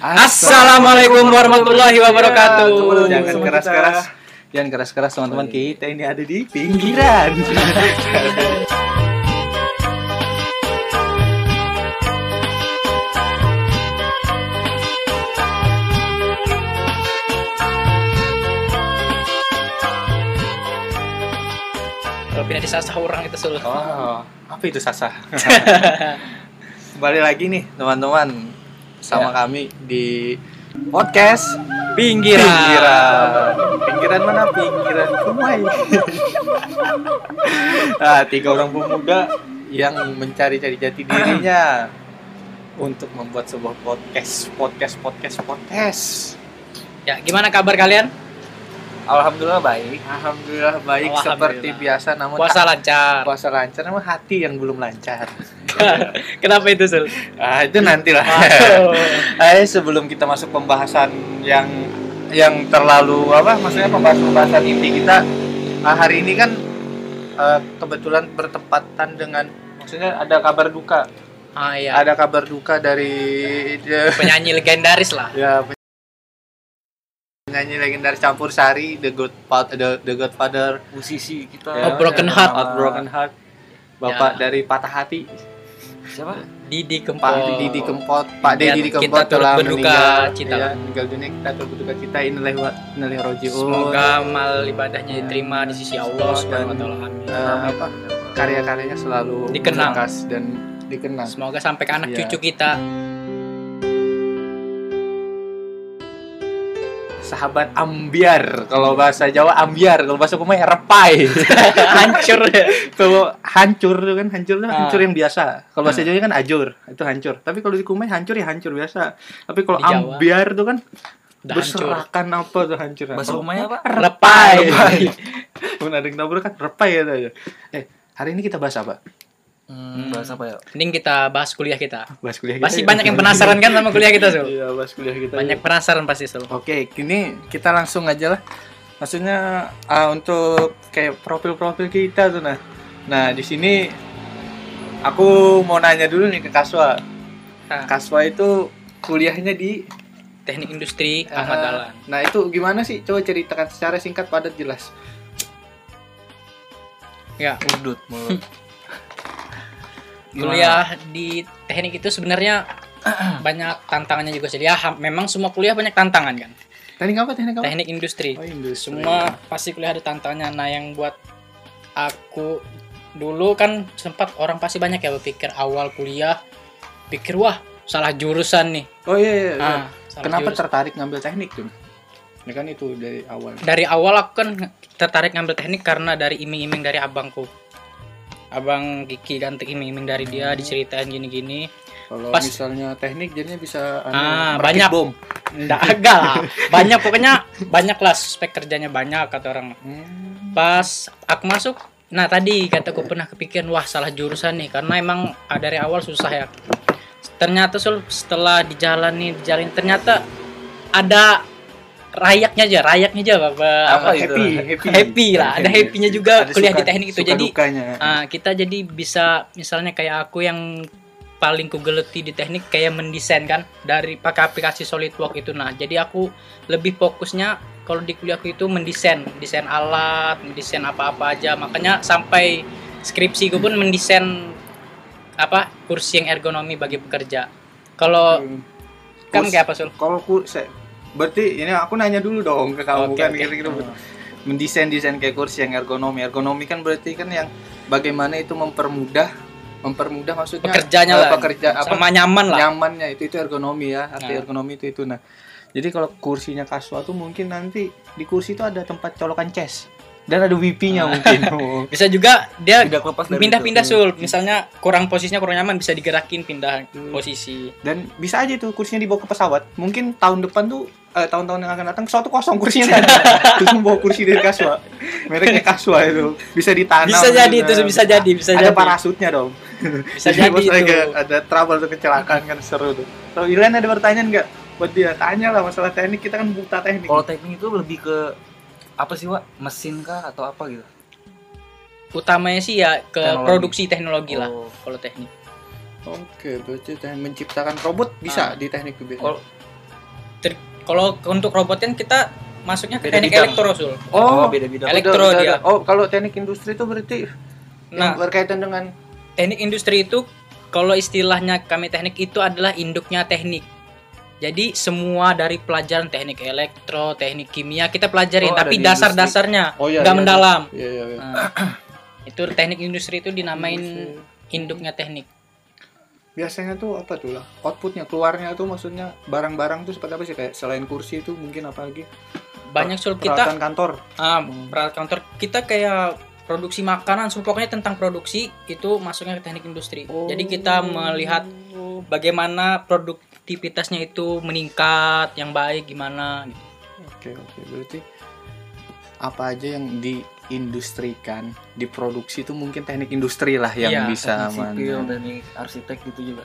Assalamualaikum warahmatullahi wabarakatuh. Jangan keras-keras. Jangan keras-keras teman-teman kita ini ada di pinggiran. Pindah di sasah orang itu sul. Oh, apa itu sasa? Kembali lagi nih teman-teman sama Ya. kami di podcast Pinggiran. Pinggiran. Pinggiran mana? Pinggiran Kumai. nah, tiga orang pemuda yang mencari-cari jati dirinya untuk membuat sebuah podcast, podcast, podcast, podcast. Ya, gimana kabar kalian? Alhamdulillah baik. Alhamdulillah baik Alhamdulillah. seperti biasa namun Puasa lancar. puasa lancar namun hati yang belum lancar. Kenapa itu sul? Ah, itu nanti lah. Masuk. Eh sebelum kita masuk pembahasan yang yang terlalu apa maksudnya pembahasan-pembahasan inti kita ah, hari ini kan eh, kebetulan bertepatan dengan maksudnya ada kabar duka. Ah iya. Ada kabar duka dari Penyanyi legendaris lah. ya penyanyi legendaris campur sari The Godfather the, the Godfather musisi kita Oh, Broken Heart. Out Broken Heart. Bapak Ya. dari Patah Hati. Siapa Didi Kempot. Pak Didi Kempot, Pak Dan Dedi kita Kempot telah berduka meninggal. cita. Iya, meninggal dunia kita turut berduka cita. Inilah wa inilah rojiun. Semoga amal ibadahnya diterima di sisi Allah Subhanahu wa taala. Amin. Eh, apa karya-karyanya selalu Dikenang. dan dikenang. Semoga sampai ke anak Iya. cucu kita. Sahabat ambiar, kalau bahasa Jawa ambiar, kalau bahasa Kumai repai. Hancur. kalau hancur itu kan hancur itu Ah. hancur yang biasa. Kalau bahasa Ah. Jawa kan ajur, itu hancur. Tapi kalau di Kumai hancur ya hancur biasa. Tapi kalau ambiar itu kan Udah hancur. berserakan apa tuh hancur. bahasa rumahnya apa Repai. Pun ada yang kan repai ya. Eh, hari ini kita bahas apa? Hmm, bahasa apa ya Mending kita bahas kuliah kita. Bahas kuliah kita. Pasti ya? banyak yang penasaran kan sama kuliah kita, Sul? Iya, bahas kuliah kita. Banyak penasaran pasti, Sul. Oke, kini kita langsung aja lah. Maksudnya ah, untuk kayak profil-profil kita tuh nah. Nah, di sini aku mau nanya dulu nih ke Kaswa. Nah, Kaswa itu kuliahnya di Teknik Industri ah, Ahmad Dahlan. Nah, itu gimana sih? Coba ceritakan secara singkat padat jelas. Ya, udut mulut kuliah di teknik itu sebenarnya banyak tantangannya juga sih. Ya, memang semua kuliah banyak tantangan kan. Teknik apa? Teknik apa? Teknik industri. Oh, industri. Semua pasti kuliah ada tantangannya. Nah, yang buat aku dulu kan sempat orang pasti banyak ya berpikir awal kuliah pikir wah salah jurusan nih. Oh iya iya. iya. Ah, Kenapa jurusan. tertarik ngambil teknik tuh? Ini kan itu dari awal. dari awal aku kan tertarik ngambil teknik karena dari iming-iming dari abangku abang Kiki kan iming-iming dari dia diceritain gini-gini Kalau Pas- misalnya teknik jadinya bisa anu, Ah, banyak. bom. enggak agak lah banyak pokoknya banyak lah spek kerjanya banyak kata orang Hmm. pas aku masuk nah tadi kataku pernah kepikiran wah salah jurusan nih karena emang dari awal susah ya ternyata Sul, setelah dijalani dijalani ternyata ada rayaknya aja rayaknya aja apa, apa happy, happy, happy lah ada happynya juga Ada kuliah suka- di teknik itu. jadi dukanya. Ah, kita jadi bisa misalnya kayak aku yang paling kugeleti di teknik kayak mendesain kan dari pakai aplikasi SolidWorks itu. Nah jadi aku lebih fokusnya kalau di kuliahku itu mendesain desain alat mendesain apa-apa aja. Makanya sampai skripsiku pun mendesain apa kursi yang ergonomi bagi pekerja. Kalau Hmm. kamu kayak apa sul? Kalau ku saya berarti ini aku nanya dulu dong ke kamu Oke, kan oke. kira-kira mendesain desain kayak kursi yang ergonomi. Ergonomi kan berarti kan yang bagaimana itu mempermudah mempermudah maksudnya pekerjanya eh, lah pekerja apa sama nyaman lah nyamannya itu itu ergonomi ya arti Nah. ergonomi itu itu nah jadi kalau kursinya kasual tuh mungkin nanti di kursi itu ada tempat colokan chest dan ada wipinya Ah. mungkin Oh. bisa juga dia pindah-pindah sul misalnya kurang posisinya kurang nyaman bisa digerakin pindah Hmm. posisi dan bisa aja tuh kursinya dibawa ke pesawat mungkin tahun depan tuh eh, tahun-tahun yang akan datang tuh kosong kursinya ada terus membawa kursi dari kaswa mereknya kaswa itu bisa ditanam bisa jadi itu gitu. bisa jadi bisa ada jadi parasutnya dong bisa jadi pas itu ada trouble tuh kecelakaan kan seru tuh kalau Ilan ada pertanyaan nggak buat dia tanya lah masalah teknik kita kan buta teknik kalau teknik itu lebih ke apa sih Wak? mesin kah atau apa gitu utamanya sih ya ke Teknologi. produksi teknologi lah Oh. kalau teknik Oke, berarti menciptakan robot bisa Ah. di teknik biasanya. kalau Ter- kalau untuk robot kan kita masuknya ke Beda teknik bidang. elektro sul. Oh, beda-beda. Elek- elektro udah- dia. Oh, kalau teknik industri itu berarti yang nah. berkaitan dengan teknik industri itu kalau istilahnya kami teknik itu adalah induknya teknik. Jadi semua dari pelajaran teknik elektro teknik kimia kita pelajarin Oh, tapi dasar-dasarnya Oh, iya, nggak iya, mendalam Iya, iya, iya. Nah, itu teknik industri itu dinamain induknya teknik biasanya tuh apa tuh lah outputnya keluarnya tuh maksudnya barang-barang tuh seperti apa sih? Kayak selain kursi itu mungkin apa lagi? Banyak sul kita peralatan kantor. Ah, peralatan kantor. Kita kayak produksi makanan pokoknya tentang produksi itu masuknya ke teknik industri. Jadi kita melihat bagaimana produktivitasnya itu meningkat yang baik gimana gitu. oke oke. Berarti apa aja yang diindustrikan diproduksi itu mungkin teknik industri lah yang Iya, bisa Teknik sipil, mana teknik arsitek gitu juga.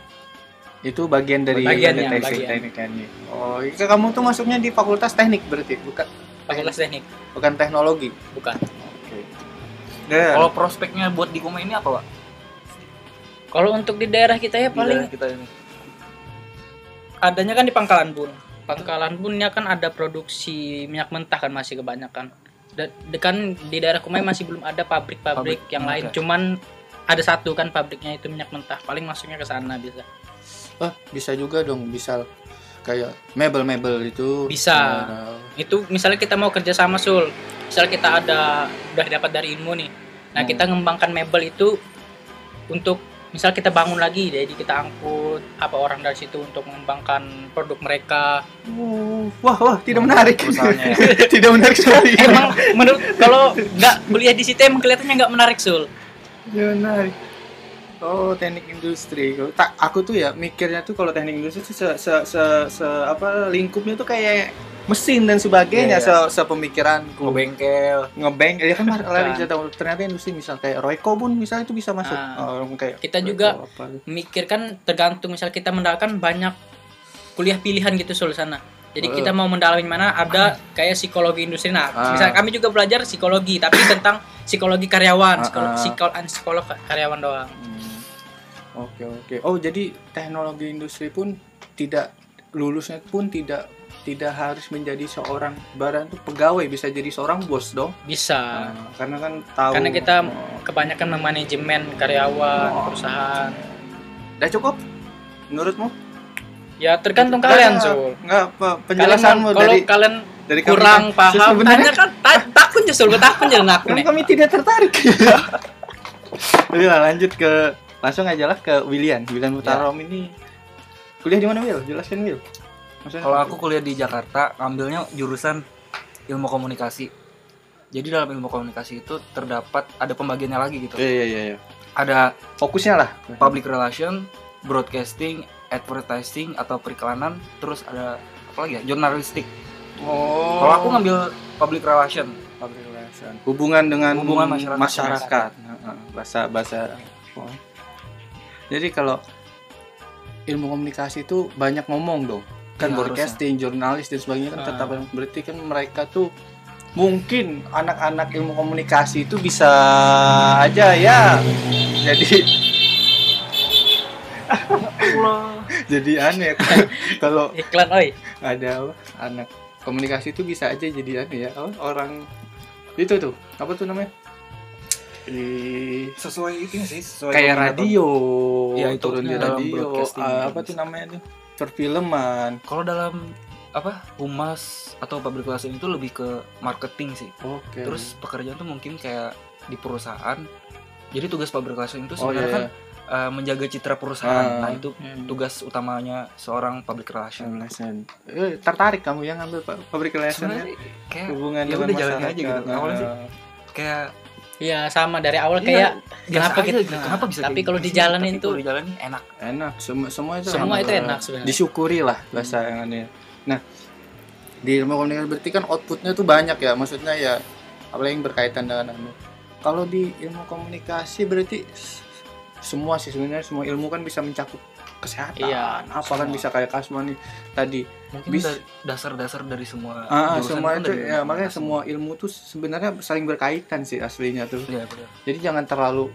itu bagian dari teknik bagian. teknik teknik oh itu kamu tuh masuknya di fakultas teknik berarti bukan fakultas teknik bukan teknologi bukan oke Dan- Kalau prospeknya buat di Kuma ini apa, Pak? kalau untuk di daerah kita ya Di paling daerah kita ini. adanya kan di Pangkalan Bun. Pangkalan Bunnya kan ada produksi minyak mentah kan masih kebanyakan. Dan de- kan di daerah Kumai masih belum ada pabrik-pabrik Pabrik yang minyak lain. Cuman ada satu kan pabriknya itu minyak mentah. Paling masuknya ke sana bisa. Ah, bisa juga dong, bisa kayak mebel-mebel itu. Bisa. Nah, Itu misalnya kita mau kerja sama Sul. Misalnya kita ada udah dapat dari ilmu nih. Nah, Hmm. kita ngembangkan mebel itu untuk misal kita bangun lagi jadi kita angkut apa orang dari situ untuk mengembangkan produk mereka wah, wah, tidak menarik. Perusahaannya ya. tidak menarik sekali. emang menurut kalau nggak kuliah di situ emang kelihatannya nggak menarik sul Tidak menarik. Oh, teknik industri. Tak, aku tuh ya mikirnya tuh kalau teknik industri tuh se, se, se, se- apa lingkupnya tuh kayak mesin dan sebagainya Iya, se, sepemikiranku. Ke bengkel. ngebeng ya kan lari Bukan. bisa tahu ternyata industri misal kayak Royco pun misal itu bisa masuk Ah. Oh, kayak Kita Royco juga apa. mikirkan tergantung misal kita mendapatkan banyak kuliah pilihan gitu sul sana jadi kita mau mendalami mana ada kayak psikologi industri nah Ah. misal kami juga belajar psikologi tapi tentang psikologi karyawan psikolog, ah. psikolog, psikolog karyawan doang Hmm. Oke oke. Oh jadi teknologi industri pun tidak lulusnya pun tidak tidak harus menjadi seorang barang tuh pegawai bisa jadi seorang bos dong. bisa Nah, karena kan tahu. karena kita Oh, kebanyakan memanajemen karyawan Oh. perusahaan udah cukup menurutmu? ya tergantung kalian Nggak, sul Nggak apa kalian penjelasanmu kalau dari kalian dari kami kurang kan- paham sebenarnya tanya kan ta- takut sul takut jalan aku nih kami tidak tertarik. Jadi lah lanjut ke langsung aja lah ke William. William Utarom ini kuliah di mana Will? Jelaskan Will. Kalau aku kuliah di Jakarta, ngambilnya jurusan ilmu komunikasi. Jadi dalam ilmu komunikasi itu terdapat ada pembagiannya lagi gitu. Iya iya iya. iya. Ada Fokusnya lah. public relation, broadcasting, advertising atau periklanan, terus ada apa lagi ya? Jurnalistik. Oh. Kalau aku ngambil public relation. public relation. Hubungan dengan Hubungan masyarakat. masyarakat. Heeh, Bahasa bahasa. Oh. Jadi kalau ilmu komunikasi itu banyak ngomong dong. Kan Iya, broadcasting, jurnalis dan sebagainya kan Ah. tetap berarti kan mereka tuh mungkin anak-anak ilmu komunikasi itu bisa aja ya. Jadi jadi aneh kan kalau iklan oi. ada apa, anak komunikasi itu bisa aja jadi aneh ya. Apa, orang itu tuh apa tuh namanya? Di Sesuai itu sih, sesuai kayak radio itu turun di dalam radio juga apa tuh namanya tuh perfilman Kalau dalam apa humas atau public relation itu lebih ke marketing sih. oke Terus pekerjaan tuh mungkin kayak di perusahaan. Jadi tugas public relation itu oh sebenarnya iya, kan uh, menjaga citra perusahaan. Ah. Nah itu Hmm. tugas utamanya seorang public relation. relation eh, tertarik kamu yang ngambil public relation ya? Sebenarnya kayak hubungan ya dengan udah masyarakat aja gitu. Awalnya sih Ah. kayak Iya sama dari awal Iya, kayak kenapa aja gitu, gitu. nah, Kenapa bisa tapi kalau dijalanin tuh kalau dijalanin enak. enak semua semua itu semua itu enak. sebenarnya disyukuri lah bahasa yang aneh. Nah, di ilmu komunikasi berarti kan outputnya tuh banyak ya, maksudnya ya apalagi yang berkaitan dengan anu. Kalau di ilmu komunikasi berarti semua sih sebenarnya semua ilmu kan bisa mencakup kesehatan. Iya, apa kan semua. bisa kayak Kasmani tadi. Mungkin Bis- dasar-dasar dari semua Ah, ah, jurusan semua kan itu dari ya makanya semua ilmu tuh sebenarnya saling berkaitan sih aslinya tuh. Iya, benar. Jadi jangan terlalu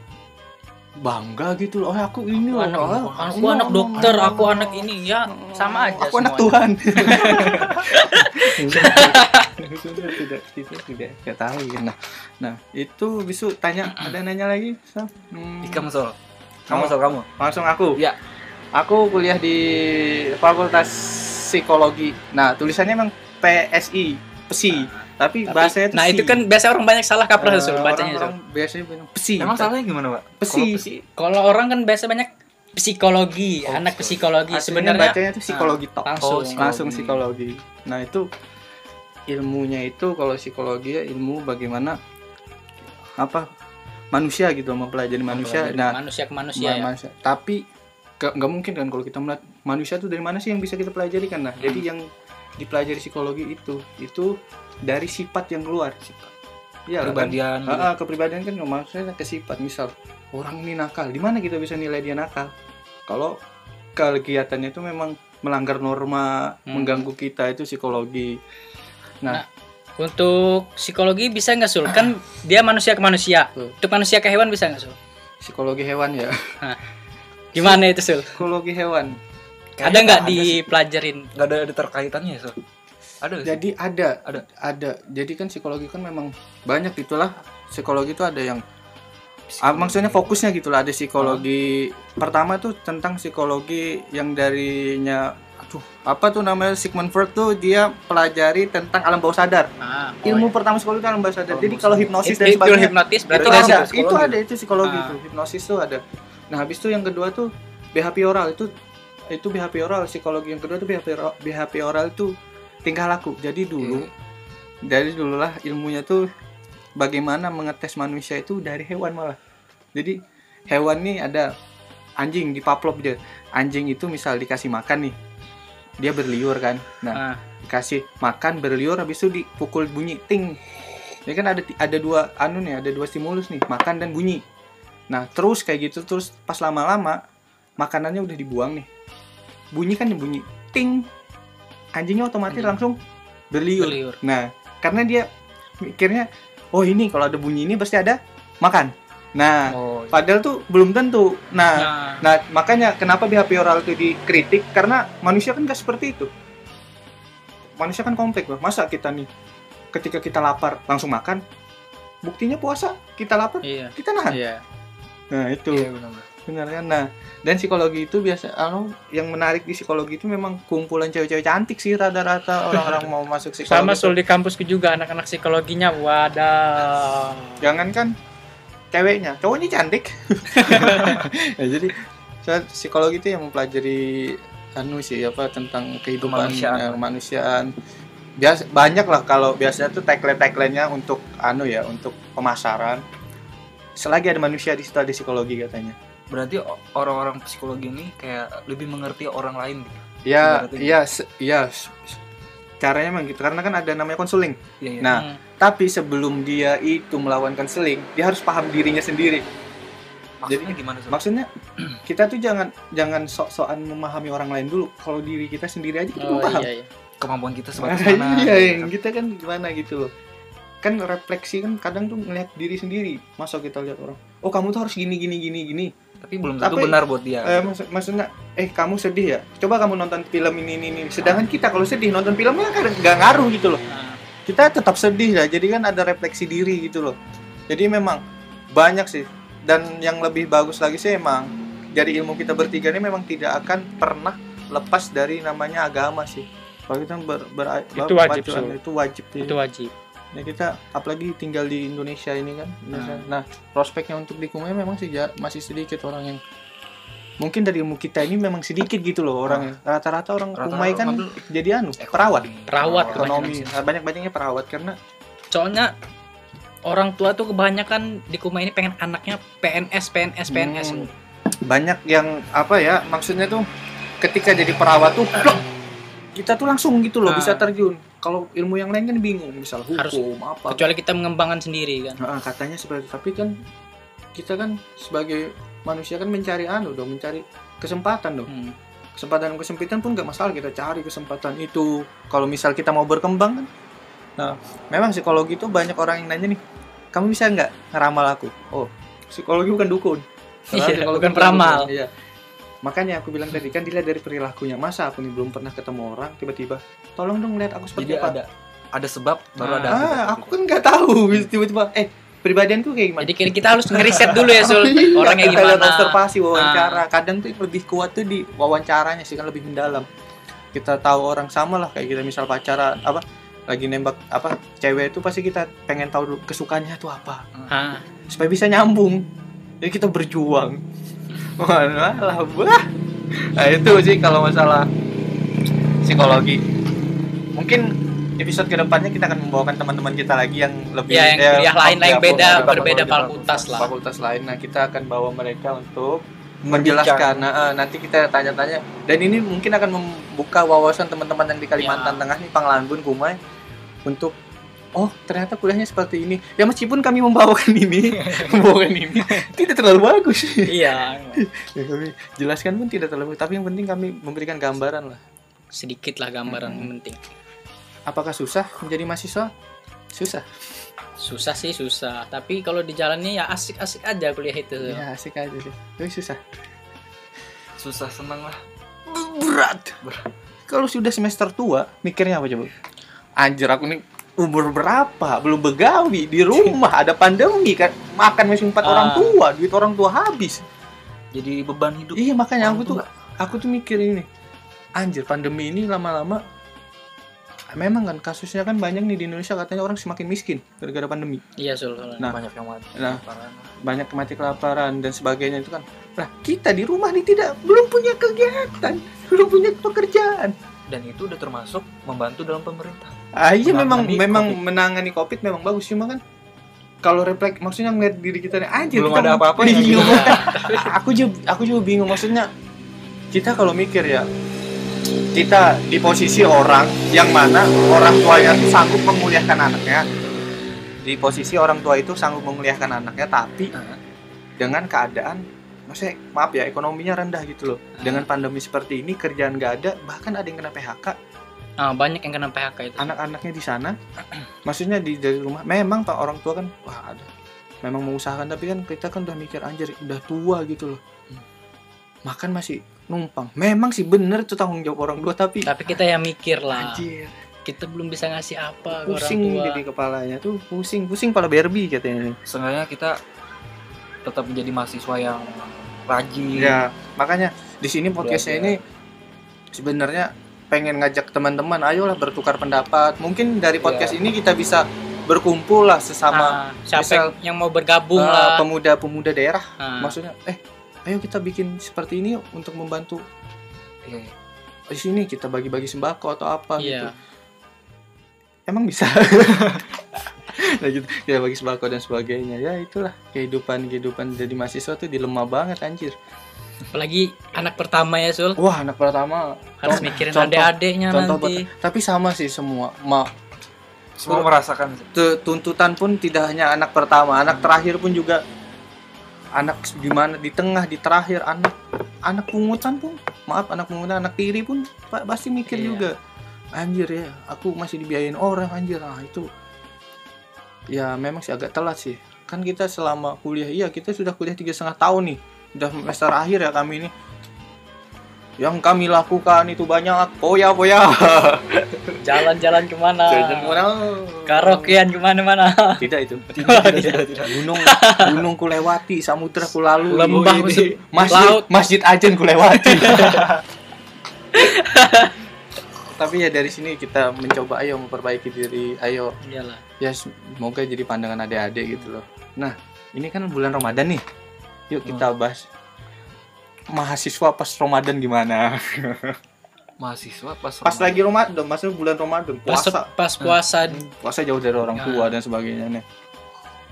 bangga gitu loh oh aku ini loh anak, ah, aku ini anak dokter, mama, aku anak ini ya sama aja. aku anak semuanya. Tuhan tidak tidak tidak tidak tidak tahu ya. nah nah itu bisu tanya ada nanya lagi Sam? Hmm, Ikam Sol. Kamu Kamu. Sol kamu. langsung aku Ya. aku kuliah di Fakultas Psikologi nah tulisannya emang PSI PSI tapi, Tapi- bahasanya tuh Nah, si. itu kan biasa orang banyak salah kaprah Eh, Sul, bacanya Sul. orang-orang biasanya bilang pesi Emang salahnya gimana, Pak? Pesi. Kalau orang kan biasa banyak psikologi, Oh, anak psikologi. sebenarnya bacanya tuh psikologi tok. langsung. Oh, psikologi. langsung psikologi nah itu ilmunya itu kalau psikologi ya ilmu bagaimana apa manusia gitu mempelajari manusia Mempelajari nah manusia ke manusia ma- ya. manusia. tapi ke- nggak mungkin kan kalau kita melihat manusia tuh dari mana sih yang bisa kita pelajari kan nah Hmm. jadi yang dipelajari psikologi itu itu dari sifat yang keluar sifat ya Kepribadian. gitu. Ah, ah, kepribadian kan maksudnya ke sifat misal orang ini nakal di mana kita bisa nilai dia nakal kalau kegiatannya itu memang melanggar norma Hmm. mengganggu kita itu psikologi nah, Untuk psikologi bisa nggak Sul? Kan dia manusia ke manusia. Tuh. Untuk manusia ke hewan bisa nggak Sul? psikologi hewan ya Gimana itu Sul? psikologi hewan Ada nggak ada sih. dipelajarin? Nggak ada, ada terkaitannya, Sol. Ada nggak sih? jadi ada Ada. ada jadi kan psikologi kan memang banyak itulah psikologi itu ada yang ah, maksudnya fokusnya gitulah ada psikologi pertama tuh tentang psikologi yang darinya aduh apa tuh namanya Sigmund Freud tuh dia pelajari tentang alam bawah sadar Ah, ilmu pertama psikologi itu alam bawah sadar Alam jadi kalau hipnosis itu, dan sebagainya hipnotis berarti itu ada itu ada itu psikologi Ah. itu hipnosis tuh ada nah habis itu yang kedua tuh BHP oral. Itu itu BHP oral psikologi yang kedua tuh BHP oral, BHP oral itu tingkah laku. Jadi dulu dari dululah ilmunya tuh bagaimana mengetes manusia itu dari hewan malah. Jadi hewan nih ada anjing di Pavlov dia. Anjing itu misal dikasih makan nih dia berliur kan. Nah Ah. dikasih makan berliur habis itu dipukul bunyi ting. Ya kan ada ada dua anu nih ada dua stimulus nih makan dan bunyi nah terus kayak gitu terus pas lama-lama makanannya udah dibuang nih bunyi kan bunyi ting anjingnya otomatis Anjing. langsung berliur. Berliur. nah karena dia mikirnya oh ini kalau ada bunyi ini pasti ada makan nah Oh, iya. padahal tuh belum tentu nah Nah, Nah, makanya kenapa BHP oral itu dikritik karena manusia kan gak seperti itu. Manusia kan kompleks, Bang. Masa kita nih ketika kita lapar langsung makan? Buktinya puasa, kita lapar, iya. kita nahan. Iya. Nah, itu Iya, benar. benar kan. Nah, dan psikologi itu biasa anu yang menarik di psikologi itu memang kumpulan cewek-cewek cantik sih rata-rata orang-orang mau masuk psikologi. Sama Sul di kampusku juga anak-anak psikologinya wadah. Jangan kan ceweknya, cowoknya cantik. ya, jadi psikologi itu yang mempelajari anu sih apa tentang kehidupan Kemanusiaan. eh, kemanusiaan. Biasa banyak lah kalau biasanya tuh tagline-tagline-nya untuk anu ya, untuk pemasaran. Selagi ada manusia di situ ada psikologi katanya. Berarti orang-orang psikologi ini kayak lebih mengerti orang lain gitu. Ya, iya, iya. Caranya memang gitu karena kan ada namanya konseling. Iya, iya. Nah, Hmm. Tapi sebelum dia itu melawan konseling, dia harus paham dirinya sendiri. maksudnya gimana Sol? Maksudnya kita tuh jangan jangan sok-sokan memahami orang lain dulu. Kalau diri kita sendiri aja kita Oh belum paham. iya iya. Kemampuan kita sebatas mana? iya, gitu kan. kita kan gimana gitu loh. Kan refleksi kan kadang tuh ngelihat diri sendiri. Masa kita lihat orang, oh kamu tuh harus gini gini gini gini. Tapi belum tentu Tapi- benar buat dia. Eh, maksud- maksudnya, eh kamu sedih ya? Coba kamu nonton film ini ini ini. Sedangkan kita kalau sedih nonton filmnya kan nggak ngaruh gitu loh. Kita tetap sedih ya jadi kan ada refleksi diri gitu loh jadi memang banyak sih dan yang lebih bagus lagi sih emang dari ilmu kita bertiga ini memang tidak akan pernah lepas dari namanya agama sih kalau kita ber, ber- Itu wajib, berpacuan, Sul. itu wajib itu wajib. Ya, kita apalagi tinggal di Indonesia ini kan Indonesia. nah prospeknya untuk di Kumai memang sih masih sedikit orang yang mungkin dari ilmu kita ini memang sedikit gitu loh orang yang rata-rata orang Rata-rata Kumai kan ngambil jadi anu ekonomi. perawat Perawat Oh, ekonomi kebanyakan banyak banyaknya perawat karena Soalnya orang tua tuh kebanyakan di Kuma ini pengen anaknya PNS PNS PNS. Hmm. banyak yang apa ya maksudnya tuh ketika jadi perawat tuh kita tuh langsung gitu loh Nah. bisa terjun kalau ilmu yang lain kan bingung misal hukum Harus- apa Kecuali kita mengembangkan sendiri kan. Nah, katanya seperti tapi kan kita kan sebagai manusia kan mencari anu dong mencari kesempatan dong Hmm. kesempatan kesempitan pun nggak masalah kita cari kesempatan itu kalau misal kita mau berkembang kan nah memang psikologi itu banyak orang yang nanya nih kamu bisa nggak ngeramal aku oh psikologi bukan dukun Iya, bukan peramal. Iya. Makanya aku bilang tadi kan dilihat dari perilakunya. Masa aku nih belum pernah ketemu orang tiba-tiba tolong dong lihat aku seperti Jadi apa. ada ada sebab baru ada ah, aku kan nggak tahu tiba-tiba eh pribadianku kayak gimana? Jadi kita- harus ngeriset dulu ya Sul, Iya, orangnya kita lihat gimana. Ah. observasi wawancara. Kadang tuh yang lebih kuat tuh di wawancaranya sih kan lebih mendalam. Kita tahu orang sama lah kayak kita misal pacaran apa lagi nembak apa cewek itu pasti kita pengen tahu dulu kesukaannya tuh apa Ah, supaya bisa nyambung. Jadi kita berjuang. Wah, lah, wah. Nah, itu sih kalau masalah psikologi. Mungkin episode ke depannya kita akan membawakan teman-teman kita lagi yang lebih Ya, yang kuliah lain ya, beda, berbeda fakultas- fakultas lah. Fakultas lain. Nah, kita akan bawa mereka untuk menjelaskan. Nah, eh, nanti kita tanya-tanya. Dan ini mungkin akan membuka wawasan teman-teman yang di Kalimantan Ya. Tengah nih, Panglanbun, Kumai untuk Oh, ternyata kuliahnya seperti ini. Ya meskipun kami membawakan ini, membawakan ini tidak terlalu bagus. iya, ya, kami jelaskan pun tidak terlalu tapi yang penting kami memberikan gambaran lah. sedikit lah gambaran yang penting. Apakah susah menjadi mahasiswa? Susah. Susah sih susah, tapi kalau di jalannya ya asik-asik aja kuliah itu. Ya, asik aja sih. Tapi susah. Susah senang lah. berat. Kalau sudah semester tua, mikirnya apa coba? Anjir aku nih umur berapa? Belum begawi di rumah, ada pandemi kan. Makan masih empat Ah. orang tua, duit orang tua habis. Jadi beban hidup. Iya makanya aku tuh tua. aku tuh mikir ini. Anjir pandemi ini lama-lama memang kan kasusnya kan banyak nih di Indonesia katanya orang semakin miskin gara-gara pandemi. Iya Sul. Nah, banyak yang mati. nah. Banyak mati kelaparan dan sebagainya itu kan. Nah, kita di rumah nih tidak belum punya kegiatan, belum punya pekerjaan. Dan itu udah termasuk membantu dalam pemerintah. Ah, iya memang memang COVID. menangani Covid memang bagus cuma kan kalau refleks maksudnya ngeliat diri kita nih anjir Belum kita- ada apa-apanya Iya, gitu. aku juga aku juga bingung maksudnya kita kalau mikir ya kita di posisi orang yang mana orang tuanya tuh sanggup menguliahkan anaknya di posisi orang tua itu sanggup menguliahkan anaknya tapi dengan keadaan maksudnya maaf ya ekonominya rendah gitu loh. Ah. dengan pandemi seperti ini kerjaan nggak ada bahkan ada yang kena PHK Ah, banyak yang kena PHK itu. anak-anaknya di sana. Maksudnya di dari rumah. Memang pak orang tua kan wah ada. Memang mengusahakan tapi kan kita kan udah mikir anjir udah tua gitu loh. Makan masih numpang. Memang sih bener itu tanggung jawab orang tua tapi Tapi kita yang mikir lah. anjir. Kita belum bisa ngasih apa ke orang pusing tua. jadi kepalanya tuh pusing. Pusing pala Barbie katanya Seenggaknya kita tetap menjadi mahasiswa yang rajin. ya makanya di sini podcastnya ini sebenarnya pengen ngajak teman-teman ayolah bertukar pendapat mungkin dari podcast ini kita bisa berkumpul lah sesama Ah, siapa misal, yang mau bergabung eh, lah. pemuda-pemuda daerah Ah, maksudnya eh ayo kita bikin seperti ini untuk membantu Iya. di sini kita bagi-bagi sembako atau apa gitu iya. Emang bisa? Nah gitu. Kita bagi sembako dan sebagainya. Ya itulah. Kehidupan kehidupan jadi mahasiswa tuh dilema banget anjir. Apalagi anak pertama ya Sul. wah anak pertama. Harus Contoh- mikirin contoh- adik-adiknya nanti. buat- tapi sama sih semua. Ma Semua merasakan. tu- tuntutan pun tidak hanya anak pertama. Anak terakhir pun juga anak di mana di tengah di terakhir. Anak anak pungutan pun. Maaf anak pungutan anak tiri pun pa- pasti mikir Iya. juga anjir ya aku masih dibiayain orang anjir nah itu ya memang sih agak telat sih kan kita selama kuliah iya kita sudah kuliah tiga setengah tahun nih udah semester akhir ya kami ini yang kami lakukan itu banyak poya poya Jalan-jalan ke mana? Jalan ke mana? Karaokean ke mana-mana. tidak itu Tidak, tidak, tidak. gunung gunung ku lewati samudra ku lalu Lembah masjid laut. masjid ajen ku lewati tapi ya dari sini kita mencoba ayo memperbaiki diri ayo. Iyalah. ya semoga jadi pandangan adik-adik gitu loh. Nah ini kan bulan Ramadan nih. Yuk kita bahas mahasiswa pas Ramadan gimana? Mahasiswa pas pas lagi Ramadan masuk bulan Ramadan Pas, puasa. pas puasa, puasa jauh dari orang tua dan sebagainya nih.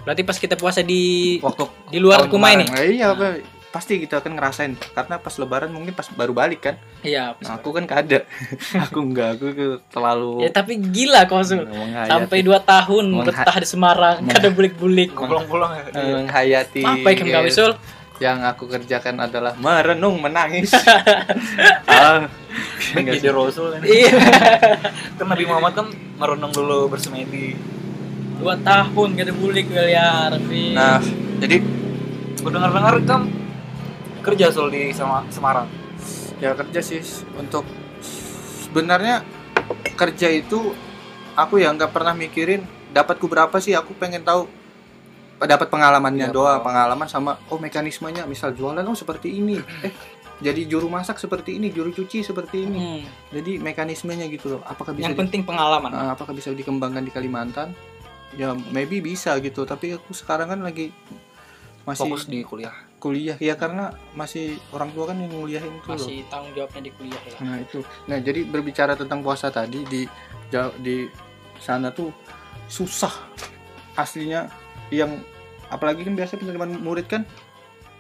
Berarti pas kita puasa di waktu di luar kemarin. Eh, iya Pak. Pasti kita akan ngerasain karena pas lebaran mungkin pas baru balik kan Iya. nah, aku kan kada aku enggak aku terlalu Ya tapi gila kau Sampai 2 tahun Mengha- betah di Semarang, Meng- kada bulik-bulik. pulang-pulang ya. menghayati Apa yang kau Sul? yang aku kerjakan adalah merenung menangis ah, jadi rasul kan. Iya. kan Nabi Muhammad kan merenung dulu bersemedi. 2 tahun kada bulik ya Rabbi. nah jadi Gue dengar-dengar kan kerja Sul di sama Semarang? Ya kerja sih. Untuk sebenarnya kerja itu aku ya nggak pernah mikirin dapatku berapa sih. Aku pengen tahu dapat pengalamannya Iya, doa pengalaman sama oh mekanismenya. Misal jualan oh seperti ini. Eh jadi juru masak seperti ini juru cuci seperti ini. Hmm. jadi mekanismenya gitu loh. Apakah bisa Yang di- penting pengalaman. uh, apakah bisa dikembangkan di Kalimantan? Ya maybe bisa gitu. Tapi aku sekarang kan lagi masih fokus di kuliah. Kuliah ya karena masih orang tua kan yang nguliahin itu loh Masih tanggung jawabnya di kuliah ya. Nah itu, nah jadi berbicara tentang puasa tadi di di sana tuh susah. Aslinya yang apalagi kan biasa penerimaan murid kan?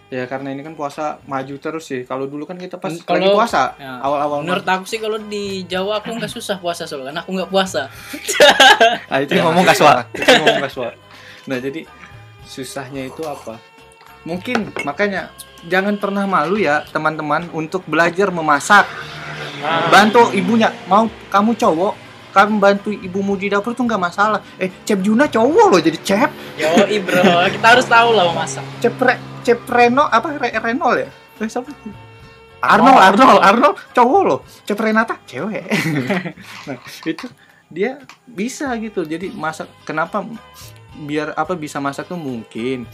Ya karena ini kan puasa maju terus sih. Kalau dulu kan kita pas Kalau- lagi puasa Ya. awal-awal Menurut aku sih kalau di Jawa aku nggak susah puasa soalnya karena aku nggak puasa. nah, itu Ya, ngomong kaswa itu ngomong kaswa nah jadi susahnya itu apa mungkin makanya jangan pernah malu ya teman-teman untuk belajar memasak. Bantu ibunya. Mau kamu cowok kamu bantu ibumu di dapur tuh nggak masalah. Eh Cep Juna cowok loh jadi Cep Yo, bro, kita harus tahu lah memasak. Cep Re, Cep Reno apa Re, Renol ya? Eh, siapa? Arnold Arnold Arnold. Cowok loh. Cep Renata cewek. Nah itu dia bisa gitu. Jadi masak kenapa biar apa bisa masak tuh mungkin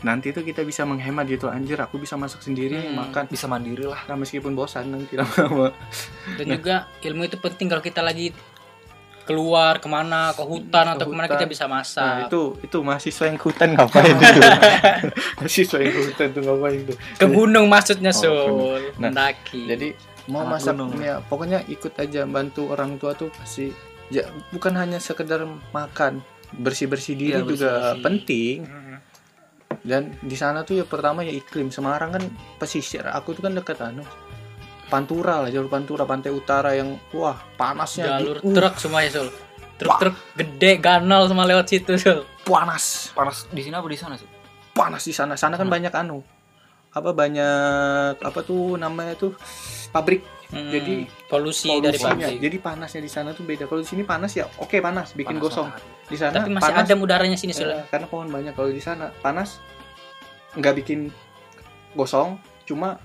nanti tuh kita bisa menghemat gitu anjir aku bisa masak sendiri Hmm. makan bisa mandiri lah nah, meskipun bosan nanti lama-lama Dan juga ilmu itu penting kalau kita lagi keluar ke mana ke hutan Ke atau ke mana hutan. kita bisa Nah, masak. itu itu mahasiswa yang ke hutan ngapain itu? mahasiswa yang ke hutan tuh ngapain tuh? Ke gunung maksudnya Oh, Sul, Nah, mendaki. Jadi mau Anak masak gunung. ya pokoknya ikut aja bantu orang tua tuh pasti ya bukan hanya sekedar makan bersih-bersih diri Iya, juga bersih-bersih. penting Hmm. Dan di sana tuh ya pertama ya iklim Semarang kan pesisir aku tuh kan dekat anu Pantura lah jalur Pantura pantai utara yang wah panasnya jalur uh, truk semuanya Sul. Truk-truk gede ganal semua lewat situ Sul. panas panas di sini apa di sana sih panas di sana sana kan Hmm. banyak anu apa banyak apa tuh namanya tuh pabrik Hmm, Jadi, polusi, dari polusinya. pabrik. jadi panasnya di sana tuh beda kalau di sini panas ya oke panas bikin Panas gosong matahari. di sana Tapi masih panas adem udaranya sini Sul. eh, karena pohon banyak kalau di sana panas nggak bikin gosong cuma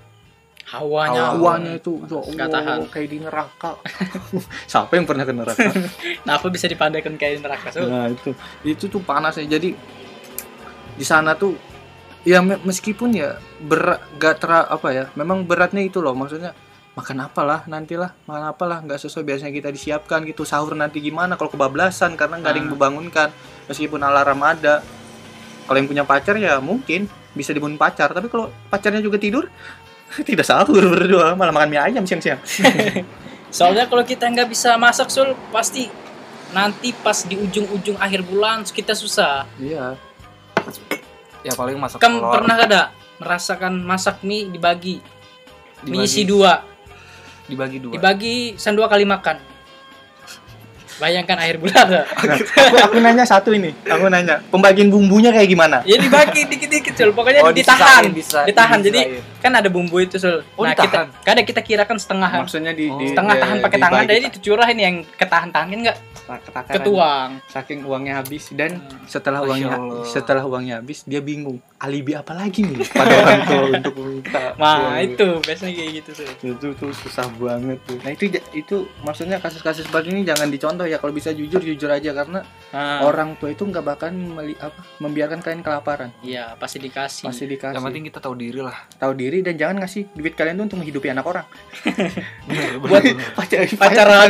Hawanya. hawanya itu ya Nggak Allah, tahan. kayak di neraka. Siapa yang pernah ke neraka? Nah, apa bisa dipandaikan kayak neraka Sul? nah itu. Itu tuh panasnya jadi di sana tuh ya me- meskipun ya berat gak tera apa ya memang beratnya itu loh. Maksudnya makan apalah nantilah makan apalah nggak sesuai biasanya kita disiapkan gitu. Sahur nanti gimana? Kalau kebablasan karena nggak ada yang membangunkan meskipun alarm ada kalau yang punya pacar ya mungkin bisa dibangun pacar tapi kalau pacarnya juga tidur tidak sahur berdua malah makan mie ayam siang-siang Soalnya kalau kita nggak bisa masak Sul, pasti nanti pas di ujung-ujung akhir bulan kita susah. iya ya paling masak Kan telur pernah ada merasakan masak mie dibagi, mie Dibagi. isi dua, dibagi dua dibagi san dua kali makan. Bayangkan akhir bulan. Nah, aku, aku nanya satu ini aku nanya pembagian bumbunya kayak gimana ya dibagi dikit-dikit Sul, pokoknya Oh, ditahan. disisain, bisa- ditahan. Jadi disisain. kan ada bumbu itu Sul. Oh, nah, ditahan? kita kadang kita kirakan setengah maksudnya di, Oh. setengah di- tahan pakai tangan jadi dicurah ini yang ketahan-tahan kan enggak Takaran. ketuang. saking uangnya habis dan Hmm. setelah Masya uangnya Allah. setelah uangnya habis dia bingung alibi apa lagi nih pada orang tua untuk minta Nah, itu biasanya kayak gitu Sul. itu tuh susah banget tuh nah itu itu maksudnya kasus-kasus seperti ini jangan dicontoh ya kalau bisa jujur jujur aja karena Nah, orang tua itu nggak bakal meli, apa membiarkan kalian kelaparan Iya, pasti dikasih. pasti dikasih yang penting kita tahu diri lah tahu diri dan jangan ngasih duit kalian tuh untuk menghidupi anak orang Buat pacar pacaran.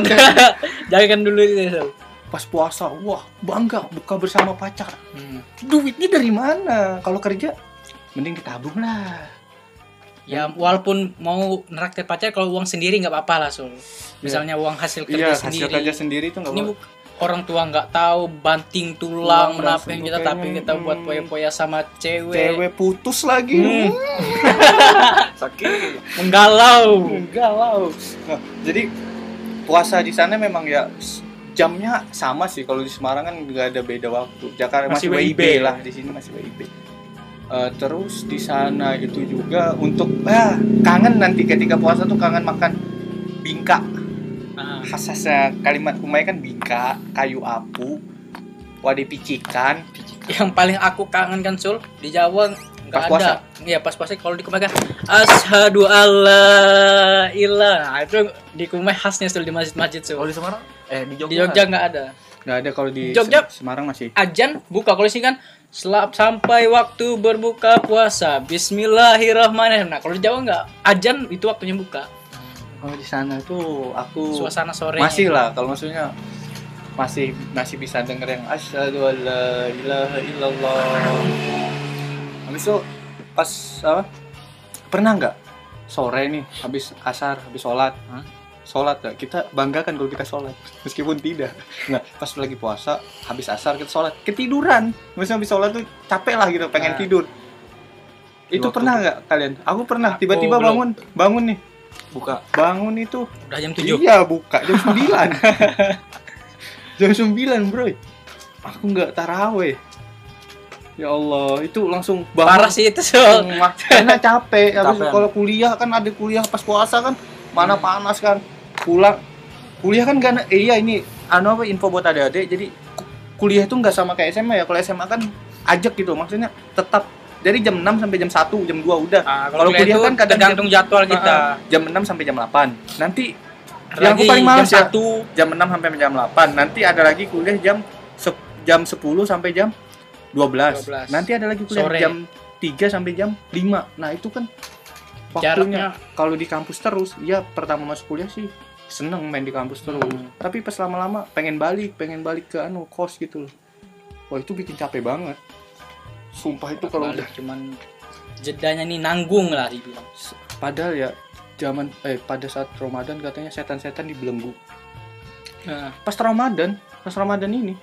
Jangan dulu. Sul. pas puasa wah bangga buka bersama pacar Hmm. duitnya dari mana kalau kerja mending ditabung lah Ya walaupun mau neraktir pacar kalau uang sendiri nggak apa-apa lah Sul. Misalnya uang hasil kerja iya sendiri. hasil kerja sendiri itu nggak Ini apa bu- orang tua nggak tahu banting tulang menapain kita tapi kita buat Hmm. poya-poya sama cewek, cewek putus lagi Hmm. sakit menggalau. galau nah, jadi puasa di sana memang ya jamnya sama sih. Kalau di Semarang kan nggak ada beda waktu. Jakarta masih, Masih WIB, WIB. lah di sini masih WIB Eh, terus di sana itu juga untuk ah, kangen nanti ketika puasa tuh kangen makan bingka. Nah, khasnya kalimat Kumai kan bingka kayu apu wadah picikan. Yang paling aku kangen kan Sul di Jawa Pas puasa. ada. Iya pas puasa kalau di Kumai kan asyhadu alla ilah itu di Kumai khasnya Sul di masjid-masjid Kalau Sul. di Semarang eh di Jogja. Di Jogja nggak ada. nggak ada kalau di Jogja. Sem- Semarang masih Ajan buka kalau di sini kan selap sampai waktu berbuka puasa. Bismillahirrahmanirrahim. Nah, kalau di Jawa nggak. Ajan itu waktunya buka. kalau di sana tuh aku Suasana sore. masih lah kalau maksudnya masih masih bisa denger yang asyhadu alla ilaha illallah habis itu pas apa? Pernah nggak? Sore nih habis asar habis sholat. Hah? sholat gak kita banggakan kalau kita sholat meskipun tidak. Nah pas lagi puasa habis asar kita sholat. Ketiduran. Misalnya habis sholat tuh capek lah gitu pengen Nah. tidur. Itu pernah nggak kalian? Aku pernah tiba-tiba belum. bangun. Bangun nih. Buka. bangun itu. Udah jam 7. Iya buka. Jam 9 Jam 9 bro. Aku nggak taraweh Ya Allah itu langsung Parah sih itu Sul. Karena capek Habis kalau kuliah kan ada kuliah pas puasa kan Mana panas kan Pulang Kuliah kan gak eh, Iya ini Anu apa info buat adik-adik Jadi ku- kuliah itu nggak sama kayak SMA ya Kalau SMA kan ajak gitu Maksudnya tetap dari jam 6 sampai jam 1, jam 2 udah. Ah, Kalau kuliah kan kadang tergantung jadwal kita. Jam 6 sampai jam 8. Nanti Ada yang aku lagi paling males jam ya. 1 jam 6 sampai jam 8. Nanti ada lagi kuliah jam jam 10 sampai jam 12. 12. Nanti ada lagi kuliah Sore. jam 3 sampai jam 5. Nah, itu kan waktunya kalau di kampus terus, ya pertama masuk kuliah sih seneng main di kampus terus. Hmm. Tapi pas lama-lama pengen balik, pengen balik ke anu kos gitu loh. Wah, itu bikin capek banget. Sumpah itu kalau udah cuman jedanya nih nanggung lah dibilang. padahal ya zaman eh pada saat Ramadan katanya setan-setan dibelenggu. Nah, Pas Ramadan, pas Ramadan ini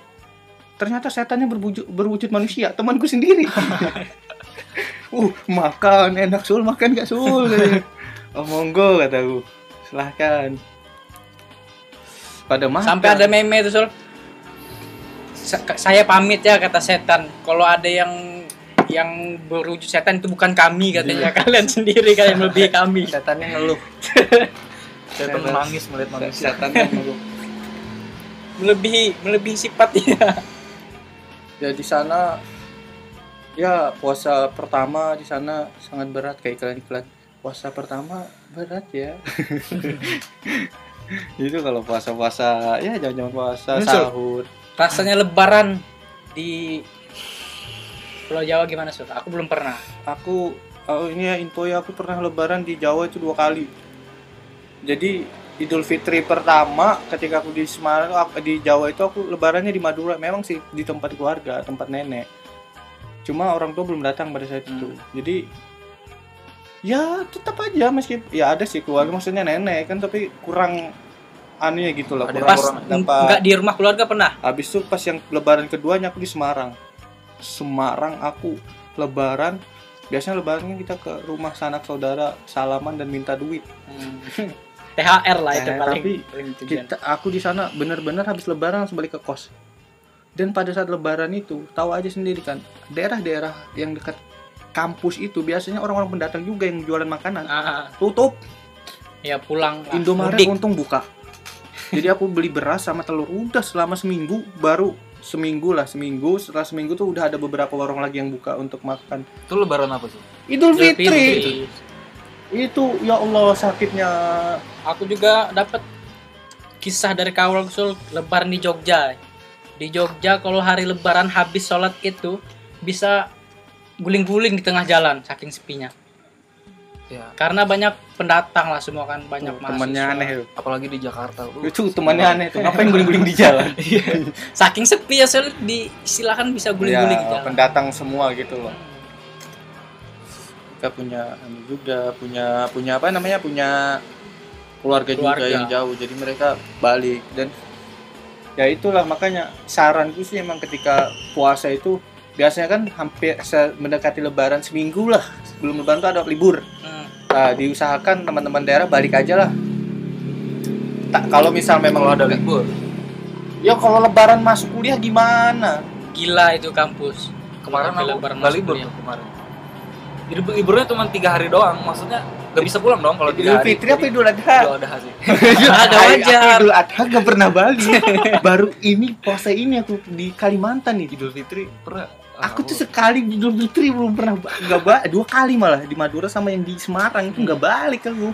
ternyata setannya berwujud berwujud manusia, temanku sendiri. uh, makan enak sul, makan gak sul? oh monggo kataku. Silahkan. Pada makan. sampai ada meme itu Sul. Sa- saya pamit ya kata setan. Kalau ada yang yang berwujud setan itu bukan kami katanya kalian sendiri kalian lebih kami. setannya ngeluh. Setan menangis melihat manusia. Setannya ngeluh. Melebihi melebihi sifatnya. Ya di sana ya puasa pertama di sana sangat berat kayak iklan-iklan. Puasa pertama berat ya. Itu kalau puasa-puasa ya jangan-jangan puasa sahur. Rasanya lebaran di Pulau Jawa gimana Sul? Aku belum pernah. aku oh, ini ya info ya aku pernah lebaran di Jawa itu dua kali. Jadi Idul Fitri pertama ketika aku di Semarang aku- di Jawa itu aku lebarannya di Madura. Memang sih di tempat keluarga tempat nenek. Cuma orang tua belum datang pada saat itu. Jadi ya tetap aja meski ya ada sih keluarga. Maksudnya nenek kan tapi kurang anunya gitu lah kurang, Pas kurang n- dapat nggak di rumah keluarga pernah. habis itu pas yang lebaran keduanya aku di Semarang. Semarang aku lebaran biasanya lebaran kan kita ke rumah sanak saudara salaman dan minta duit THR lah itu Eh, paling, tapi paling kita aku di sana bener-bener habis lebaran langsung balik ke kos. Dan pada saat lebaran itu tahu aja sendiri kan daerah-daerah yang dekat kampus itu biasanya orang-orang pendatang juga yang jualan makanan. Ah, tutup. Ya pulang. Lah. Indomaret Mudik. untung buka. Jadi aku beli beras sama telur udah selama seminggu baru seminggu lah seminggu. Setelah seminggu tuh udah ada beberapa warung lagi yang buka untuk makan. Itu lebaran apa tuh? Idul Idul Fitri. Fitri. Itu ya Allah sakitnya. Aku juga dapat kisah dari kawan Sul lebaran di Jogja. Di Jogja kalau hari lebaran habis sholat itu bisa guling-guling di tengah jalan saking sepinya. Ya, Karena banyak pendatang lah semua kan banyak Tuh, temannya aneh apalagi di Jakarta. Uh, itu temannya aneh tuh. Ngapain guling-guling di jalan? Saking sepi ya Sul di silakan bisa guling-guling di ya, jalan. pendatang semua gitu loh kita punya anu juga punya punya apa namanya punya keluarga, juga Keluarga. yang jauh jadi mereka balik dan ya itulah makanya saranku sih emang ketika puasa itu biasanya kan hampir se- mendekati lebaran seminggu lah sebelum lebaran tuh ada libur Hmm. nah, diusahakan teman-teman daerah balik aja lah tak kalau misal memang kalau ada libur. ya kalau lebaran masuk kuliah gimana Gila itu kampus. Kemarin aku lebaran libur kuliah. kemarin. Jadi liburnya cuma tiga hari doang. Maksudnya nggak bisa pulang dong kalau Idul. Fitri apa Idul Adha? Idul Adha sih. Wajar. aku Idul Adha gak pernah balik. Baru ini puasa ini aku di Kalimantan nih. Idul Fitri pernah aku tuh sekali di Idul Fitri belum pernah nggak ba dua kali malah di Madura sama yang di Semarang itu nggak balik aku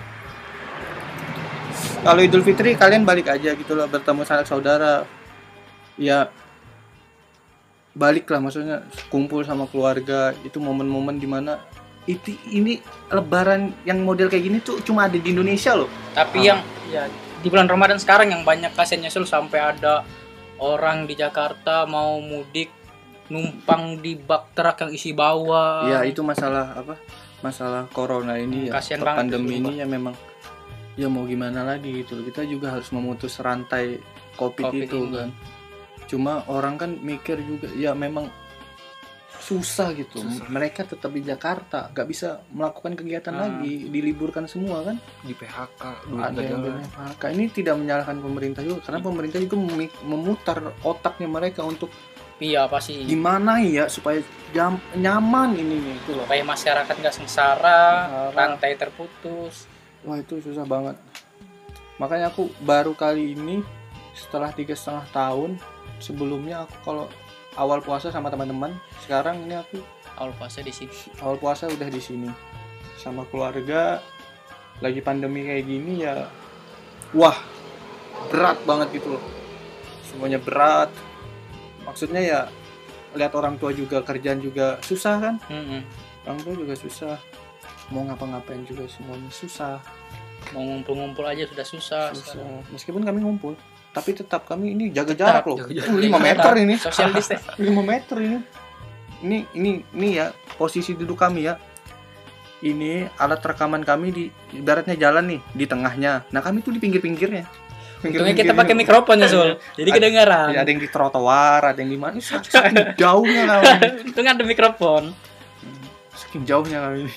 kalau Idul Fitri kalian balik aja gitu loh bertemu sanak saudara ya balik lah maksudnya kumpul sama keluarga itu momen-momen di mana itu ini lebaran yang model kayak gini tuh cuma ada di Indonesia loh. Tapi Ah. yang ya di bulan Ramadan sekarang yang banyak kasihan nyusul sampai ada orang di Jakarta mau mudik numpang di bak truk yang isi bawah. ya itu masalah apa? Masalah corona ini ya Hmm, kasihan banget pandemi ini ya memang. Ya mau gimana lagi gitu kita juga harus memutus rantai covid, Covid itu ini. kan. Cuma orang kan mikir juga ya memang susah gitu Susah. mereka tetap di Jakarta nggak bisa melakukan kegiatan Hmm. lagi diliburkan semua kan di PHK ada yang jalan. PHK. ini tidak menyalahkan pemerintah juga karena pemerintah juga memutar otaknya mereka untuk Iya pasti. gimana ya supaya jam, nyaman ini gitu loh Supaya masyarakat nggak sengsara, Sengsara. rantai terputus. Wah itu susah banget. Makanya aku baru kali ini setelah tiga setengah tahun sebelumnya aku kalau awal puasa sama teman-teman. Sekarang ini aku Awal puasa di sini. awal puasa udah di sini. Sama keluarga. Lagi pandemi kayak gini ya wah berat banget gitu loh. Semuanya berat. Maksudnya ya lihat orang tua juga kerjaan juga susah kan? Mm-mm. orang tua juga susah. Mau ngapa-ngapain juga semuanya susah. Mau ngumpul-ngumpul aja sudah susah. Susah. Meskipun kami ngumpul, tapi tetap kami ini jaga Tetap jarak loh. 5 meter ini. Social distance. 5 meter ini. Ini ini ini ya posisi duduk kami ya. Ini alat rekaman kami di ibaratnya jalan nih di tengahnya. Nah, kami tuh di pinggir-pinggirnya. Untungnya kita pakai mikrofon ya Sul. Jadi kedengaran. Ya, ada yang di trotoar, ada yang di mana. Saking jauhnya kami. Untungnya ada mikrofon. Saking jauhnya kami.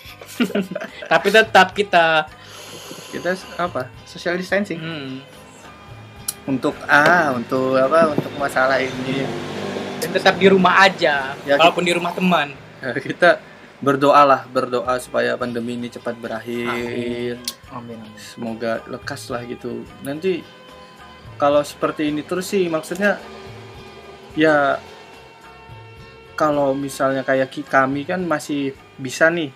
Tapi tetap kita Kita apa? Social distancing. hmm, Untuk ah, untuk apa? Untuk masalah ini. dan tetap di rumah aja. Ya, walaupun di rumah teman. Ya, kita berdoalah berdoa supaya pandemi ini cepat berakhir amin amin semoga lekas lah gitu nanti kalau seperti ini terus sih maksudnya ya kalau misalnya kayak kami kan masih bisa nih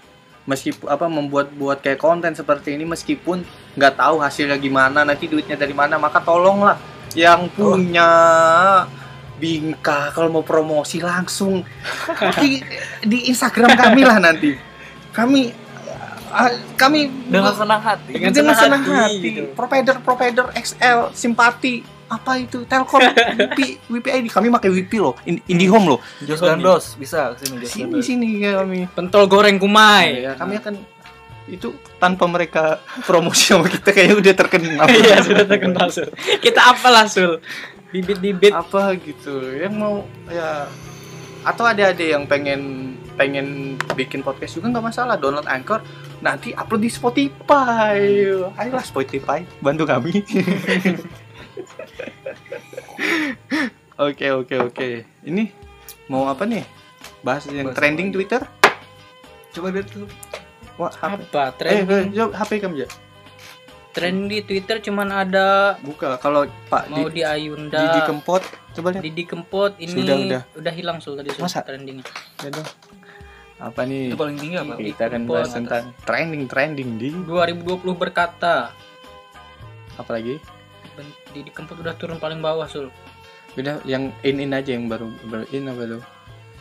meskipun apa membuat buat kayak konten seperti ini meskipun nggak tahu hasilnya gimana nanti duitnya dari mana maka tolonglah yang punya bingka kalau mau promosi langsung. Di, di Instagram kami lah nanti. Kami ah, kami dengan senang hati. Dengan dengan senang senang hati, hati, gitu. provider provider XL simpati apa itu? Telkom WP WP ID kami pakai WP loh. In- IndiHome loh. Jos dan Dos bisa ke sini Jos sini Dos sini kami. Pentol goreng kumai. ya kami akan itu tanpa mereka promosi sama kita kayaknya udah terkenal. Iya sudah terkenal Sul. Kita apalah Sul. Bibit-bibit. Apa gitu? Yang mau ya atau ada ada yang pengen pengen bikin podcast juga nggak masalah. Download Anchor nanti upload di Spotify. Ayolah Spotify. Bantu kami oke oke oke. Ini mau apa nih? Bahas yang Bahas trending apa? Twitter? Coba lihat tuh wah HP apa? Eh trending? eh, jawab HP kamu ya trending di Twitter cuman ada buka. Kalau Pak mau di, di Ayunda Didi Kempot coba lihat. Didi Kempot ini Sudah, udah. hilang Sul tadi Sul Masa? trendingnya. Ya dong. apa nih? Itu paling tinggi apa? Di- kita akan bahas tentang trending trending di 2020 berkata. Apalagi Didi Kempot udah turun paling bawah Sul. Udah yang in in aja yang baru baru in apa lo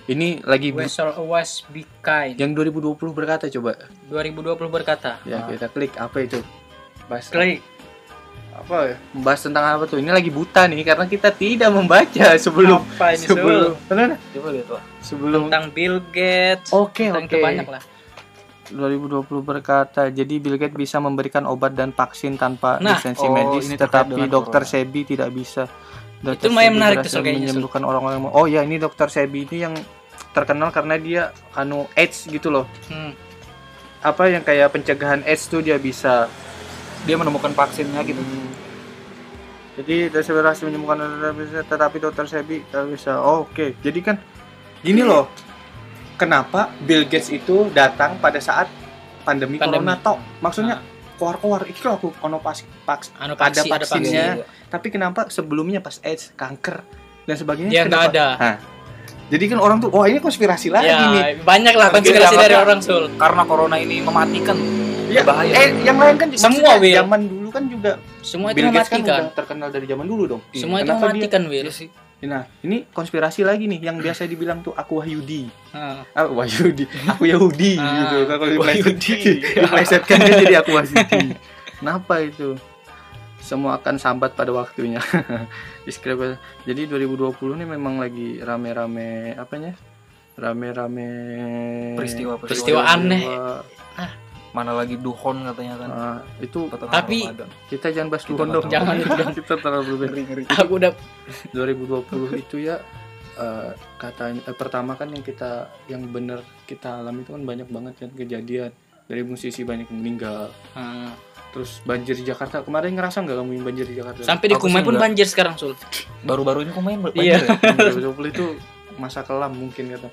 ini lagi West West Be Kind. yang 2020 berkata coba 2020 berkata. ya Ah. kita klik apa itu bahas Klik. apa ya membahas tentang apa tuh ini lagi buta nih karena kita tidak membaca sebelum Apa ini sebelum Bener? coba lihat Pak sebelum Tentang Bill Gates. oke Tentang oke itu banyak lah. 2020 berkata jadi Bill Gates bisa memberikan obat dan vaksin tanpa Nah, lisensi oh, medis tetapi dokter. Sebi tidak bisa Itu lumayan menarik tuh, kayaknya, menyembuhkan orang-orang oh ya ini dokter Sebi ini yang terkenal karena dia anu AIDS gitu loh Hmm. apa yang kayak pencegahan AIDS tuh dia bisa dia menemukan vaksinnya gitu Hmm. Jadi dia berhasil menyembuhkan tetapi dokter Sebi tidak bisa. Oh, Oke, jadi kan gini loh. Kenapa Bill Gates itu datang pada saat pandemi, Pandemi. corona tok? Maksudnya keluar-keluar itu aku ono pas, pas Anu ada paksi, ada vaksinnya. Iya. Tapi kenapa sebelumnya pas AIDS, kanker dan sebagainya Dia kenapa? ada. Nah, jadi kan orang tuh oh ini konspirasi lagi ya nih banyak lah konspirasi dari orang sul karena corona ini mematikan Ya, bahaya. eh yang lain kan Semua, Will. zaman dulu kan juga semua itu Bill Gates kan mematikan udah terkenal dari zaman dulu dong semua itu Kenapa dia- mematikan Will Iya sih nah ini konspirasi lagi nih yang biasa dibilang tuh aku Wahyudi. Ah. ah Wahyudi. Aku Yahudi Ah, gitu. Kalau diplesetkan kan jadi aku Wahyudi. Kenapa itu? Semua akan sambat pada waktunya. Jadi 2020 ini memang lagi rame-rame apanya? Rame-rame Peristiwa- peristiwa aneh. Mana lagi duhon katanya kan. Ah, itu Pertengahan Tapi- Ramadan. kita jangan bahas nggak dong. Jangan. Kita terlalu ngeri ngeri. Aku udah 2020 itu ya eh, katanya eh, pertama kan yang kita yang bener kita alami itu kan banyak banget kan kejadian. Dari musisi banyak yang meninggal. Ah. terus banjir di Jakarta. Kemarin ngerasa nggak kamu yang banjir di Jakarta? Sampai di Kumai pun banjir sekarang sul. Baru-baru ini kok main banjir Iya. ya? 2020 itu masa kelam mungkin kata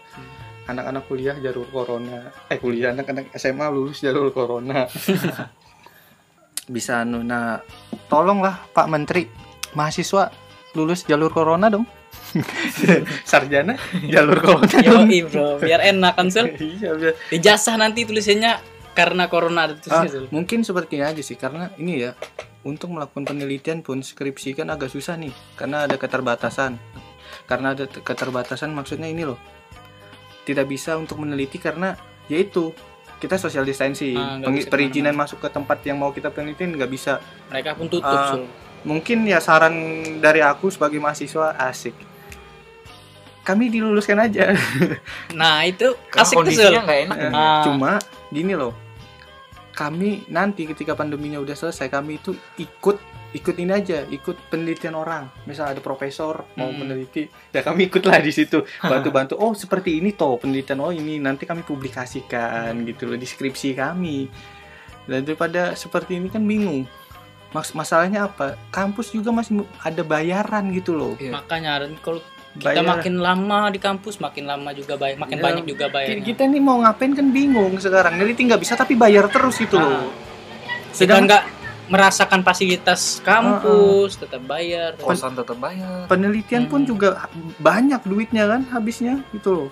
anak-anak kuliah jalur corona. Eh kuliah anak-anak SMA lulus jalur corona. Bisa anu nah tolonglah Pak Menteri mahasiswa lulus jalur corona dong. Sarjana jalur corona yo dong. bro biar enak kan sul? Iya biar. Ijazah nanti tulisannya karena corona ada Ah, mungkin seperti ini aja sih karena ini ya untuk melakukan penelitian pun skripsi kan agak susah nih karena ada keterbatasan. Karena ada te- keterbatasan maksudnya ini loh tidak bisa untuk meneliti karena yaitu kita social distancing. Ah, perizinan masuk ke tempat yang mau kita peneliti nggak bisa. Mereka pun tutup sul. mungkin ya saran dari aku sebagai mahasiswa asik. Kami diluluskan aja. Nah itu asik kondisinya nggak enak. Ah. Cuma gini loh. Kami nanti ketika pandeminya udah selesai kami itu ikut ikut ini aja, ikut penelitian orang. Misal ada profesor mau Hmm. meneliti, ya kami ikutlah di situ, bantu-bantu. Oh, seperti ini toh penelitian. Oh, ini nanti kami publikasikan gitu loh deskripsi kami. Dan daripada seperti ini kan bingung. Mas masalahnya apa? Kampus juga masih ada bayaran gitu loh. Iya. makanya kalau kita Bayaran. makin lama di kampus makin lama juga bayar makin Iya. banyak juga bayarnya kita nih mau ngapain kan bingung sekarang. Neliti nggak bisa tapi bayar terus itu Ah. loh. Sedang nggak merasakan fasilitas kampus tetap bayar kosan tetap bayar penelitian pun Hmm. juga ha- banyak duitnya kan habisnya gitu loh.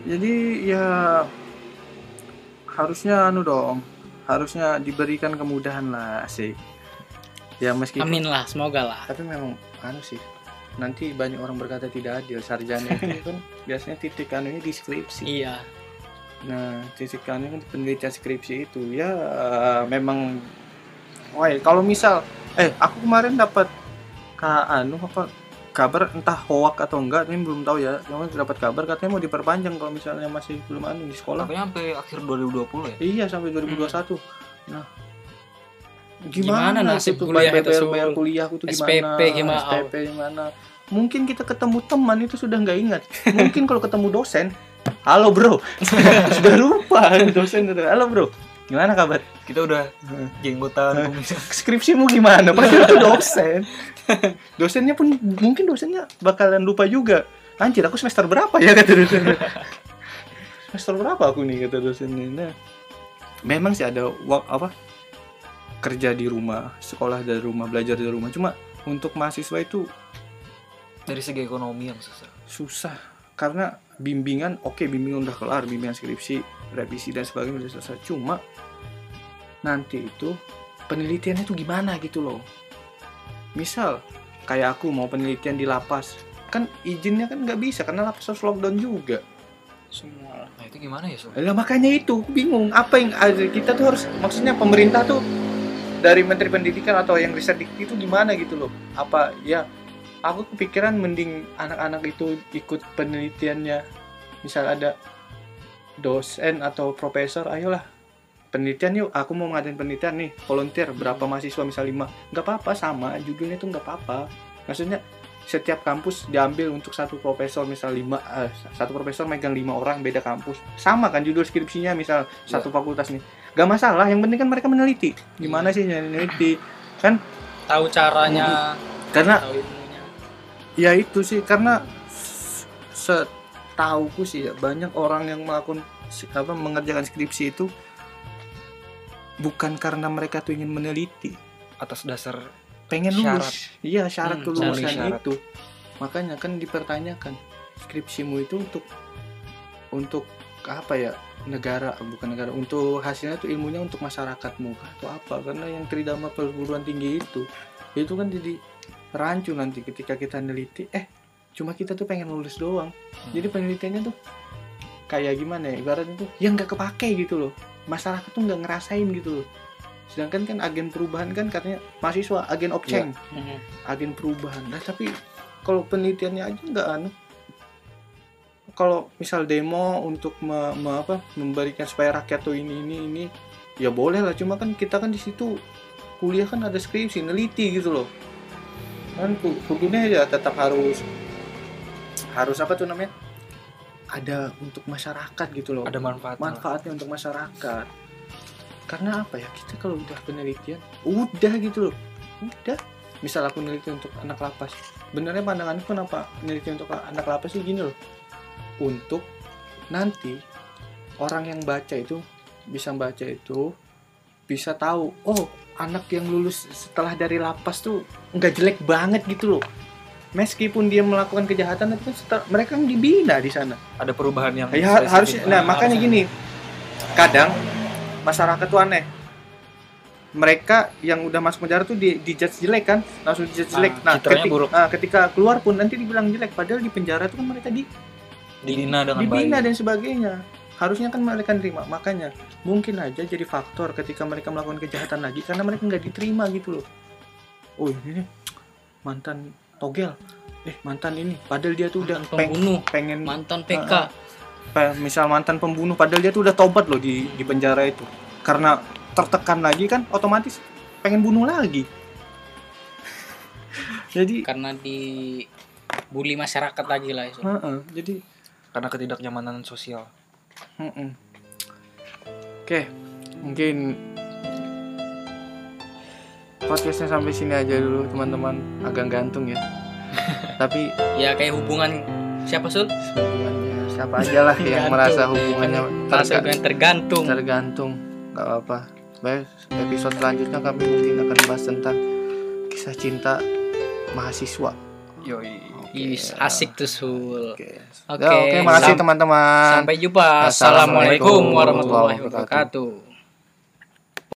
Jadi ya harusnya anu dong, harusnya diberikan kemudahan lah sih. Ya meskipun amin lah semoga lah tapi memang anu sih nanti banyak orang berkata tidak adil sarjana itu kan biasanya titik anunya di skripsi. iya Nah, titik anunya kan penelitian skripsi itu ya memang Wah, kalau misal eh aku kemarin dapat ka anu apa kabar entah hoak atau enggak ini belum tahu ya. Yang dapat kabar katanya mau diperpanjang kalau misalnya masih belum anu di sekolah. Katanya sampai akhir 2020 ya Iya, sampai 2021. Nah, Gimana nasib itu tuh kuliah bayar, bayar, bayar kuliahku tuh gimana? SPP gimana? SPP gimana? Mungkin kita ketemu teman itu sudah nggak ingat. Mungkin kalau ketemu dosen, halo bro, sudah lupa dosen itu. Halo bro, gimana kabar? kita udah jenggotan kumis Skripsimu gimana? Padahal itu dosen. Dosennya pun mungkin dosennya bakalan lupa juga. Anjir, aku semester berapa ya kata dosennya? semester berapa aku nih kata dosennya. Nah, memang sih ada wa- apa kerja di rumah, sekolah dari rumah, belajar dari rumah. Cuma untuk mahasiswa itu dari segi ekonomi yang susah susah karena bimbingan oke bimbingan udah kelar bimbingan skripsi revisi dan sebagainya udah selesai. Cuma nanti itu penelitiannya tuh gimana gitu loh. Misal kayak aku mau penelitian di lapas. Kan izinnya kan nggak bisa karena lapas harus lockdown juga. Semua. Nah itu gimana ya Sul? lah makanya itu bingung. Apa yang ada kita tuh harus maksudnya pemerintah tuh dari menteri pendidikan atau yang riset itu gimana gitu loh? Apa ya aku kepikiran mending anak-anak itu ikut penelitiannya. Misal ada dosen atau profesor ayolah. Penelitian yuk aku mau ngadain penelitian nih volunteer berapa mahasiswa misal lima. Nggak apa-apa sama judulnya tuh nggak apa-apa. Maksudnya setiap kampus diambil untuk satu profesor misal lima eh, satu profesor megang lima orang beda kampus. Sama kan judul skripsinya misal satu fakultas nih. Nggak masalah yang penting kan mereka meneliti. Gimana sih meneliti kan tahu caranya. Karena tahu ya itu sih karena setauku sih ya banyak orang yang melakukan apa mengerjakan skripsi itu bukan karena mereka tuh ingin meneliti atas dasar pengen Syarat. lulus iya syarat Hmm, kelulusan syarat. itu makanya kan dipertanyakan skripsimu itu untuk untuk apa ya negara bukan negara untuk hasilnya tuh ilmunya untuk masyarakatmu atau apa karena yang tridharma perguruan tinggi itu itu kan jadi rancu nanti ketika kita neliti. Eh cuma kita tuh pengen lulus doang. Jadi penelitiannya tuh kayak gimana ya? Ibaratnya tuh yang nggak kepake gitu loh. Masyarakat tuh nggak ngerasain gitu loh. Sedangkan kan agen perubahan kan katanya mahasiswa agen of change Mhm. agen perubahan. Nah tapi kalau penelitiannya aja nggak anu kalau misal demo untuk me- me- apa memberikan supaya rakyat tuh ini ini ini ya boleh lah. Cuma kan kita kan di situ kuliah kan ada skripsi neliti gitu loh kan ku- kudunya ya tetap harus harus apa tuh namanya? Ada untuk masyarakat gitu loh. Ada manfaat manfaatnya untuk masyarakat. Karena apa ya? Kita kalau udah penelitian udah gitu loh. Udah. Misal aku neliti untuk anak lapas. Benernya pandanganku kenapa peneliti untuk anak lapas sih gini loh. Untuk nanti orang yang baca itu bisa baca itu bisa tahu oh anak yang lulus setelah dari lapas tuh nggak jelek banget gitu loh meskipun dia melakukan kejahatan setel- mereka kan dibina di sana ada perubahan yang Ya, har- spesifik. harusnya nah Ah, makanya gini. Kadang masyarakat tuh aneh. Mereka yang udah masuk penjara tuh di, di judge jelek kan, langsung di judge jelek. Ah, nah, citranya ketika, buruk. nah, ketika keluar pun nanti dibilang jelek padahal di penjara tuh kan mereka di dibina dengan dibina baik dan sebagainya. Harusnya kan mereka nerima. Makanya mungkin aja jadi faktor ketika mereka melakukan kejahatan lagi karena mereka nggak diterima gitu loh. Oh, ini nih mantan togel. Eh, mantan ini. Padahal dia tuh udah Mantan peng- pembunuh pengen mantan PK Ah, Pe- misal mantan pembunuh padahal dia tuh udah tobat loh di di penjara itu karena tertekan lagi kan otomatis pengen bunuh lagi jadi karena di bully masyarakat lagi lah itu heeh, jadi karena ketidaknyamanan sosial oke mungkin podcastnya sampai sini aja dulu teman-teman. Agak gantung ya. Tapi ya kayak hubungan siapa sul? Hubungannya siapa aja lah yang merasa hubungannya terga- tergantung. tergantung. Nggak apa-apa. Baik episode selanjutnya kami mungkin akan bahas tentang kisah cinta mahasiswa. Yoi Is, asik tuh sul. oke. Oke, Ya, oke makasih teman-teman. sampai jumpa. Assalamualaikum warahmatullahi wabarakatuh